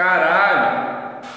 Caraca!